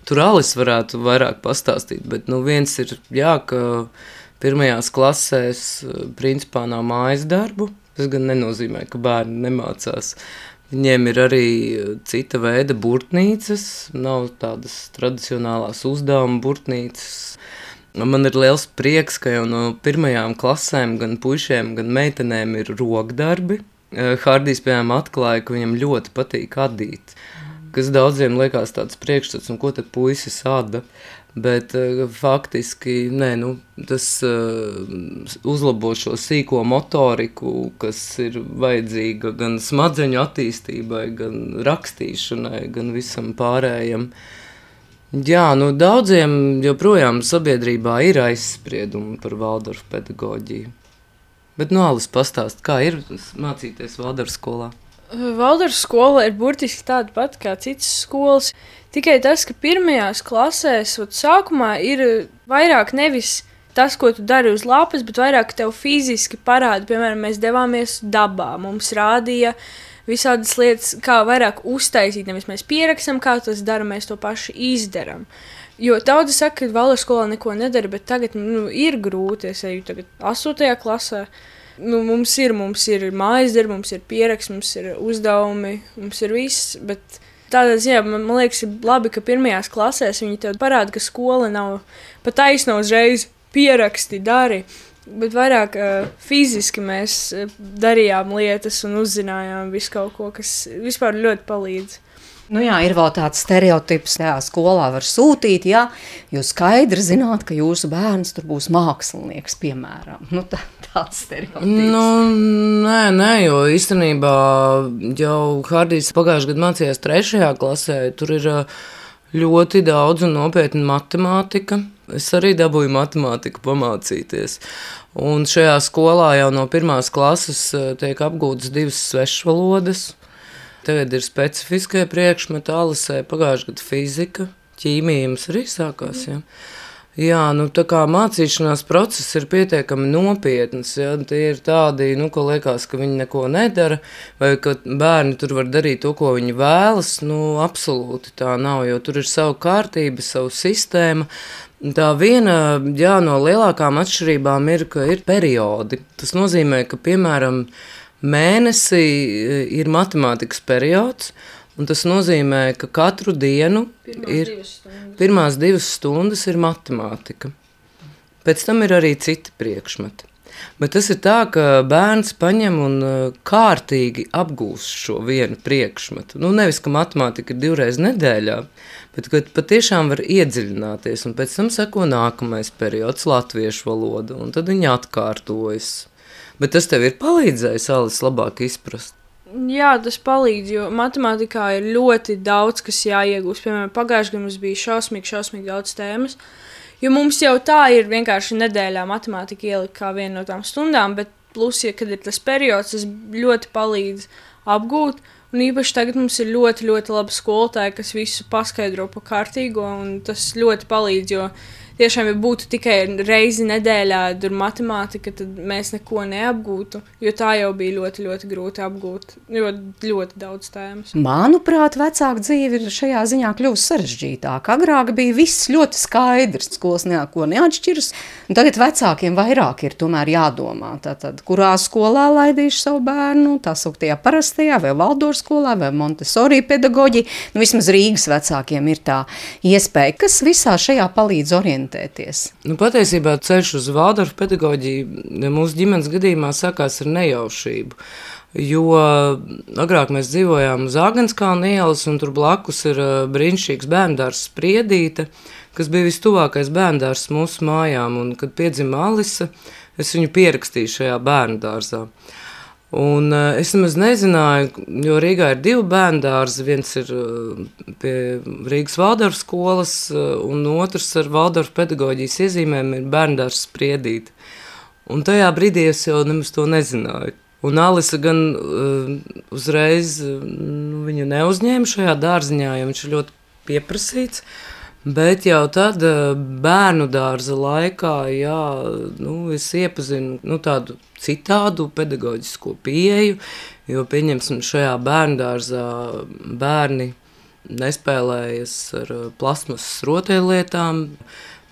Tur Alis varētu vairāk pastāstīt, bet nu, viens ir jā, ka pirmajās klasēs eh, principā nav mājas darbu. Tas gan nenozīmē, ka bērni nemācās. Viņiem ir arī eh, cita veida burtnīcas, nav tādas tradicionālās uzdevuma burtnīcas. Man ir liels prieks, ka jau no pirmajām klasēm gan puišiem, gan meitenēm ir rokdarbi. Hārdijs, piemēram, atklāja, ka viņam ļoti patīk adīt, kas daudziem liekas tāds priekšstats, un ko tad puisis ada. Bet uh, faktiski nē, nu, tas uh, uzlabo šo sīko motoriku, kas ir vajadzīga gan smadzeņu attīstībai, gan rakstīšanai, gan visam pārējam. Jā, nu, daudziem joprojām sabiedrībā ir aizspriedumi par Valdorfu pedagoģiju. Bet nu, Alas pastāst, kā ir mācīties Valdorfu skolā? Valdorfu skola ir burtiski tāda pati kā citas skolas. Tikai tas, ka pirmajās klasēs, ot, sākumā ir eh, vairāk nevis tas, ko tu dari uz lapas, bet vairāk tev fiziski parāda. Piemēram, mēs devāmies dabā, mums rādīja visādas lietas, kā vairāk uztaisīt. Nevis mēs pierakstam, kā tas dara, mēs to paši izdarām. Jo daudzi saka, ka valsts skolā neko nedara, bet tagad nu, ir grūti. Es eju tagad 8. klasē. Nu, mums ir, mums ir mājas darbi, mums ir pieraksts, mums ir uzdevumi, mums ir viss. Bet Tādā ziņā man, man liekas, ir labi, ka pirmajās klasēs viņi tev parāda, ka skola nav pat taisna uzreiz pieraksti dari. Bet vairāk uh, fiziski mēs darījām lietas un uzzinājām visu kaut ko, kas vispār ļoti palīdz. Nu jā, ir vēl tāds stereotips, ka skolā var sūtīt, ja jūs skaidri zināt, ka jūsu bērns tur būs mākslinieks, piemēram. Nu, tā, tāds stereotips. Nu, nē, nē, jo īstenībā jau Hardijs pagājušajā gadā mācījās trešajā klasē. Tur ir ļoti daudz un nopietna matemātika. Es arī dabūju matemātiku pamācīties. Un šajā skolā jau no pirmās klases tiek apgūtas divas svešvalodas Tagad ir specifiskie priekšmeti, alasē, pagājušajā gadā fizika, ķīmija mums arī sākās. Ja? Jā, nu tā kā mācīšanās process ir pietiekami nopietns. Ja? Tie ir tādi, nu, ka liekas, ka viņi neko nedara, vai ka bērni tur var darīt to, ko viņi vēlas. Nu, absolūti tā nav, jo tur ir sava kārtība, sava sistēma. Tā viena jā, no lielākām atšķirībām ir, ka ir periodi. Tas nozīmē, ka, piemēram, mēnesī e, ir matemātikas periods. Un tas nozīmē, ka katru dienu pirmās ir divas pirmās divas stundas ir matemātika. Pēc tam ir arī citi priekšmeti. Bet tas ir tā, ka bērns paņem un e, kārtīgi apgūst šo vienu priekšmetu. Nu, nevis, ka matemātika ir divreiz nedēļā, Bet kad patiešām var iedziļināties, un pēc tam seko nākamais periods, latviešu valoda, un tad viņi atkārtojas. Bet tas tev ir palīdzējis, Alis, labāk izprast. Jā, tas palīdz, jo matemātikā ir ļoti daudz, kas jāiegūst. Piemēram, pagājušajā gadā mums bija šausmīgi, šausmīgi daudz tēmas. Jo mums jau tā ir vienkārši nedēļā matemātika ielikt kā viena no tām stundām, bet plus, ja kad ir tas periods, tas ļoti palīdz apgūt. Un īpaši tagad mums ir ļoti, ļoti labi skolotāji, kas visu paskaidro pa kārtīgo, un tas ļoti palīdz. Jo tiešām, ja būtu tikai reizi nedēļā matemātika, tad mēs neko neapgūtu. Jo tā jau bija ļoti, ļoti grūti apgūt. Ļoti, ļoti daudz tēmas. Manuprāt, vecāka dzīve ir šajā ziņā kļuvusi sarežģītāka. Agrāk bija viss ļoti skaidrs, skolas neko neatšķiras. Tagad vecākiem vairāk ir jādomā, tātad, kurā skolā laidīšu savu bērnu, tā sauktajā parastajā, vai Valdorā skolā, vai Montesori pedagoģija. Nu, vismaz Rīgas vecākiem ir tā iespēja, kas visā šajā palīdz orientēties orientēties? Nu, patiesībā ceļš uz Valdorfu pedagoģiju mūsu ģimenes gadījumā sākās ar nejaušību. Jo agrāk mēs dzīvojām uz Agenskalna ielas, un tur blakus ir brīnišķīgs bērndārs Spriedīte, kas bija vistuvākais bērndārs mūsu mājām. Un, kad piedzima Alisa, es viņu pierakstīju šajā bērndārzā. Un, uh, es nemaz nezināju, jo Rīgā ir divi bērnu dārzi. Viens ir uh, pie Rīgas Valdorfa skolas, uh, un otrs ar Valdorfa pedagoģijas iezīmēm ir bērnu dārzs spriedīt. Un tajā brīdī es jau nemaz to nezināju. Un Alisa gan uh, uzreiz nu, viņu neuzņēma šajā dārziņā, jo viņš ir ļoti pieprasīts. Uh, Bet jau tad, eh, bērnu dārza laikā, jā, nu, es iepazinu nu, tādu citādu pedagoģisko pieeju, jo, pieņemsim, šajā bērnu dārzā bērni nespēlējas ar eh, plasmasas rotaļlietām.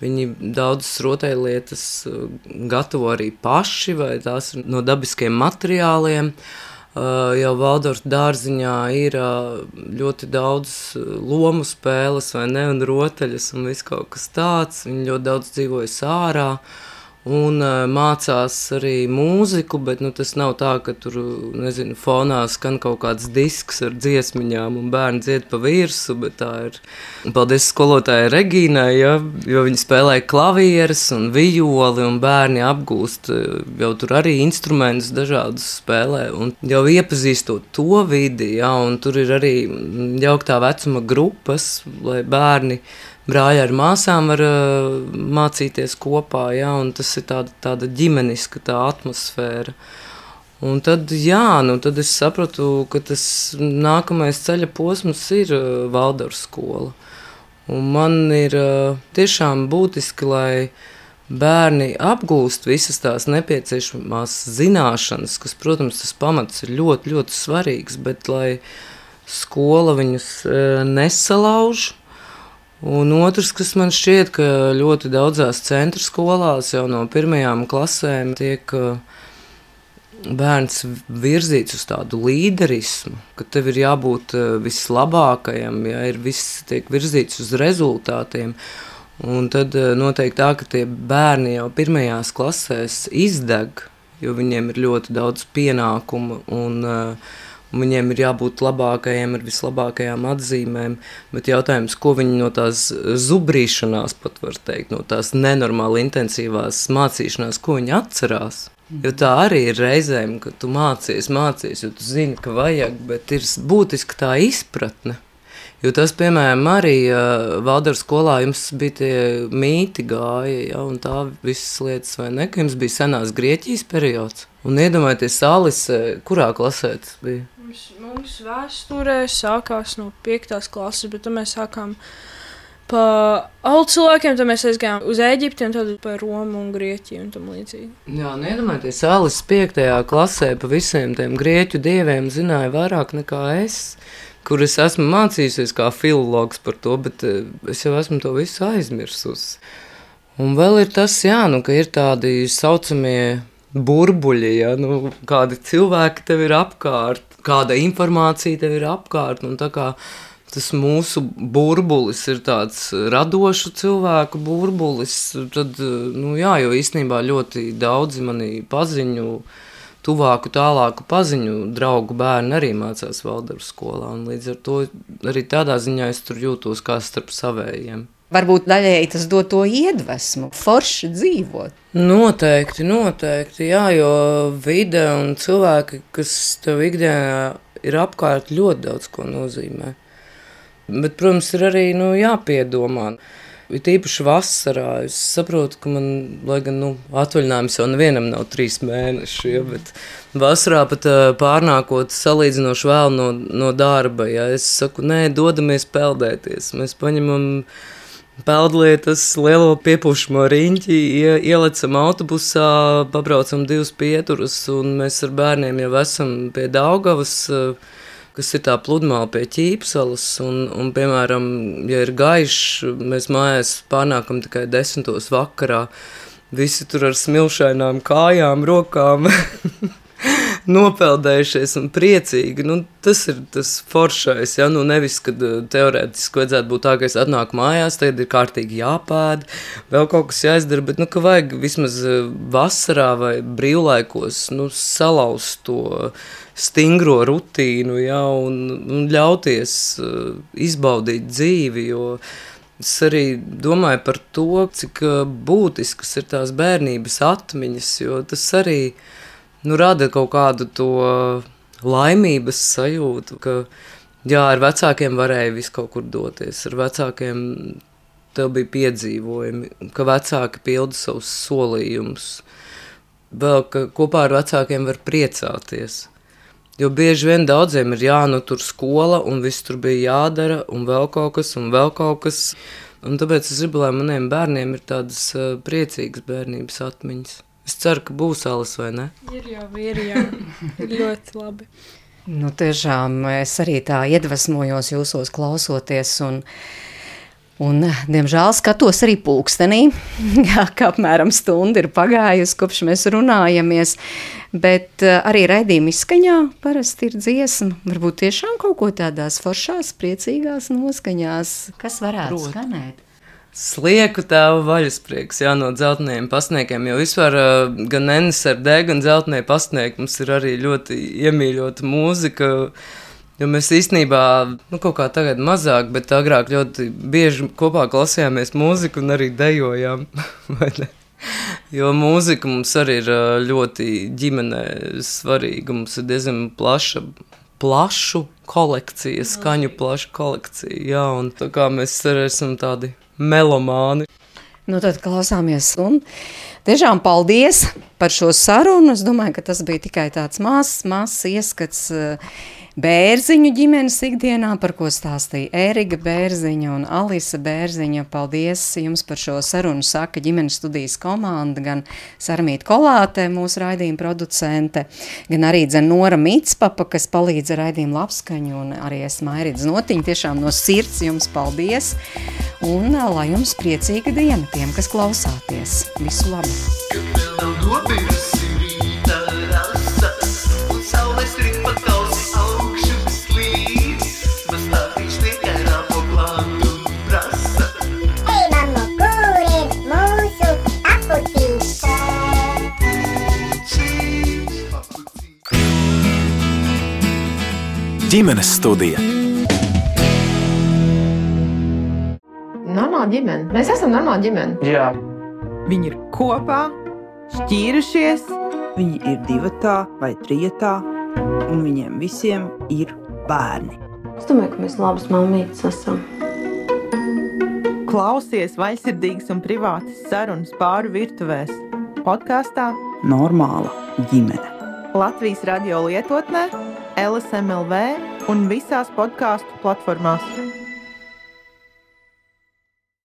Viņi daudzas rotaļlietas eh, gatavo arī paši, vai tās ir no dabiskiem materiāliem. Uh, jau Valdorfa dārziņā ir uh, ļoti daudz lomu spēles, vai ne, un rotaļas, un viss kaut kas tāds. Viņi ļoti daudz dzīvojas ārā. Uh, un uh, mācās arī mūziku, bet nu, tas nav tā, ka tur, nezinu, fonā skan kaut kāds disks ar dziesmiņām un bērni dzied pa tā ir, paldies skolotājai Regīnai, ja, jo viņi spēlē klavieres un vijoli un bērni apgūst jau tur arī instrumentus dažādus spēlē un jau iepazīstot to vidi, ja, un tur ir arī jauktā vecuma grupas, lai bērni brāļi ar māsām var uh, mācīties kopā, ja, un tas ir tāda, tāda ģimeniska tā atmosfēra. Un tad, jā, nu, tad es sapratu, ka tas nākamais ceļa posms ir uh, Valdorfa skola. Un man ir uh, tiešām būtiski, lai bērni apgūst visas tās nepieciešamās zināšanas, kas, protams, tas pamats ir ļoti, ļoti svarīgs, bet lai skola viņus nesalauž, Un otrs, kas man šķiet, ka ļoti daudzās centra skolās jau no pirmajām klasēm tiek uh, bērns virzīts uz tādu līderismu, ka tev ir jābūt uh, vislabākajam, ja ir viss tiek virzīts uz rezultātiem. Un tad uh, noteikti tā, ka tie bērni jau pirmajās klasēs izdeg, jo viņiem ir ļoti daudz pienākumu un uh, Viņiem ir jābūt labākajiem, ar vislabākajām atzīmēm, bet jautājums, ko viņi no tās zubrīšanās, pat var teikt, no tās nenormāli intensīvās mācīšanās, ko viņi atcerās. Jo tā arī ir reizēm, kad tu mācies, mācies, jo tu zini, ka vajag, bet ir būtiski tā izpratne. Jo tas, piemēram, arī uh, Valdara skolā jums bija tie mīti gāja, ja, un tā visas lietas, vai ne, ka jums bija senās Grieķijas periods. Un iedomājieties, Alise, kurā klasē tas bija? Mums, mums vēsturē sākās no 5. klases, bet tad mēs sākām pa alu cilvēkiem, tad mēs aizgājām uz Eģipti un tad pa Romu un Grieķiju un tam līdzīgi. Jā, nedomājieties, Alis 5. klasē pa visiem tiem grieķu dieviem zināja vairāk nekā es, kur es esmu mācījusies kā filologs par to, bet eh, es jau esmu to visu aizmirsusi. Un vēl ir tas, jā, nu, ka ir tādi saucamie burbuļi, ja, nu, kādi cilvēki tev ir apkārt, kāda informācija tev ir apkārt. Kā, tas mūsu burbulis ir tāds radošs cilvēku burbulis. Tad, nu, jā, jo īstenībā ļoti daudzi mani paziņu tuvāku, tālāku paziņu draugu bērni arī mācās Valdara skolā. Līdz ar to arī tādā ziņā es tur jūtos kā starp savējiem. Varbūt daļēji tas dod to iedvesmu, forši dzīvot. Noteikti, noteikti, jā, jo vide un cilvēki, kas tev ikdienā ir apkārt, ļoti daudz ko nozīmē. Bet, protams, ir arī nu, jāpiedomā. Ir īpaši vasarā. Es saprotu, ka man, lai gan nu, atvaļinājums jau nevienam nav trīs mēneši, ja, bet vasarā pat pārnākot salīdzinoši vēl no, no darba, ja es saku, nē, dodamies peldēties. Mēs paņemam peldlietas, lielo piepūšamo riņķi, ie, ielecam autobusā, pabraucam divus pieturus, un mēs ar bērniem jau esam pie Daugavas. Uh, kas ir tā pludmale pie ķīpsalas. Un, un, piemēram, ja ir gaišs, mēs mājās pārnākam tikai desmitos vakarā. Visi tur ar smilšainām kājām, rokām. nopeldējušies un priecīgi. Nu, tas ir tas foršais. Ja? Nu, nevis, kad uh, teorētiski vajadzētu būt tā, ka es atnāku mājās, tad ir kārtīgi jāpēd, vēl kaut kas jāizdara, bet nu, ka vajag vismaz uh, vasarā vai brīvlaikos nu, salauzt to stingro rutīnu ja? un, un ļauties uh, izbaudīt dzīvi. Jo, Es arī domāju par to, cik būtiskas ir tās bērnības atmiņas, jo tas arī ir nu, rada kaut kādu to laimības sajūtu, ka jā, ar vecākiem varēja visu kaut kur doties, ar vecākiem tev bija piedzīvojumi, ka vecāki pilda savus solījumus, vēl ka kopā ar vecākiem var priecāties. Jo bieži vien daudziem ir jānotur skola, un viss tur bija jādara, un vēl kaut kas, un vēl kaut kas. Un tāpēc es gribu, lai maniem bērniem ir tādas uh, priecīgas bērnības atmiņas. Es ceru, ka būs alas vai ne? Ir jau, ir jau. Ir ļoti labi. Nu, tiešām es arī tā iedvesmojos jūsos klausoties un Un, diemžēl skatos arī pulkstenī, ka apmēram stunda ir pagājusi, kopš mēs runājamies. Bet uh, arī raidījuma izskaņā parasti ir dziesma. Varbūt tiešām kaut ko tādās foršās, priecīgās noskaņās, kas varētu Prot. skanēt. Slieku tēva vaļasprieks, jā, no dzelteniem pasniekiem, jo vispār gan NSRD, gan dzeltenie pasnieki mums ir arī ļoti iemīļota mūzika, jo mēs īstenībā, nu, kaut kā tagad mazāk, bet agrāk ļoti bieži kopā klasījāmies mūziku un arī dejojām, vai ne? Jo mūzika mums arī ir ļoti ģimenē svarīga, mums ir diezgan plaša plašu kolekciju, skaņu plašu kolekciju. Jā, un tā kā mēs arī esam tādi melomāni. Nu, tad klausāmies. Un tiešām paldies par šo sarunu. Es domāju, ka tas bija tikai tāds mazs, mazs ieskats. Uh, Bērziņu ģimenes ikdienā, par ko stāstīja Ērika Bērziņa un Alisa Bērziņa. Paldies jums par šo sarunu, saka ģimenes studijas komanda, gan Sarmīta Kolāte, mūsu raidījuma producente, gan arī Dzenora Mitspapa, kas palīdz ar raidījumu labskaņu, un arī es Mairīdz Notiņa. Tiešām no sirds jums paldies, un lai jums priecīga diena tiem, kas klausāties. Visu labu! Ģimenes studija. Normāla ģimene. Mēs esam normāla ģimene. Jā. Viņi ir kopā, šķīrušies, viņi ir divi vai trijotā, un viņiem visiem ir bērni. Es domāju, ka mēs labas mammītes esam. Klausies vaļsirdīgas un privātas sarunas pāri virtuvēs. Podkāstā Normāla ģimene. Latvijas radio lietotnē LSMLV un visās podkāstu platformās.